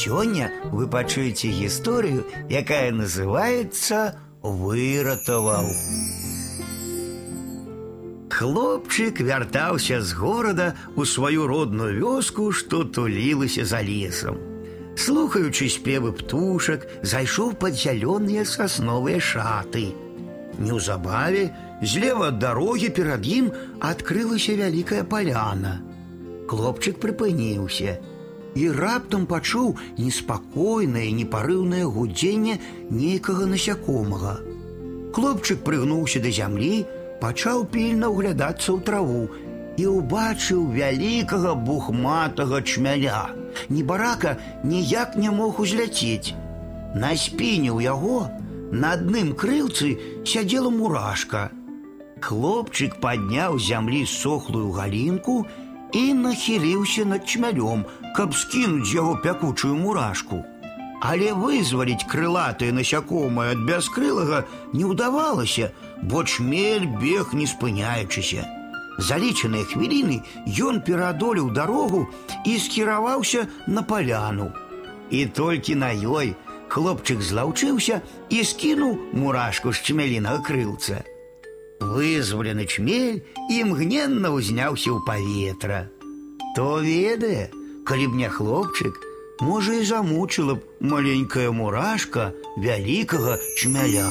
Сёння вы пачуеце гісторыю, якая называецца выратаваў. Хлопчык вяртаўся з горада ў сваю родную вёску, што тулілася за лесам. Слухаючы спевы птушак, зайшоў пад зялёныя сасновыя шаты. Неўзабаве злева ад дарогі перад ім адкрылася вялікая паляна. Хлопчык прыпыніўся І раптам пачуў неспакойнае непарыўнае гудзенне нейкага насякомага. Хлопчык прыгнуўся да зямлі, пачаў пільна ўглядацца ў траву і ўбачыў вялікага бухматага чмяля. Небарака ніяк не мог узляцець. На спіне ў яго на адным крылцы сядзела мурашка. Хлопчык падняў зямлі сохлую галінку і нахіліўся над чмялём, каб скінуць яго пякучую мурашку. Але вызваліць крылатае насякомае ад бяскрылага не ўдавалася, бо чмель бег не спыняючыся. За лічаныя хвіліны ён пераадолеў дарогу і скіраваўся на паляну. І толькі на ёй хлопчык злаўчыўся і скінуў мурашку з чмялінага крылца. Вызволены чмель імгненна ўзняўся ў паветра. То ведае, калі б не хлопчык, можа і замучыла б маленькая мурашка вялікага чмяля.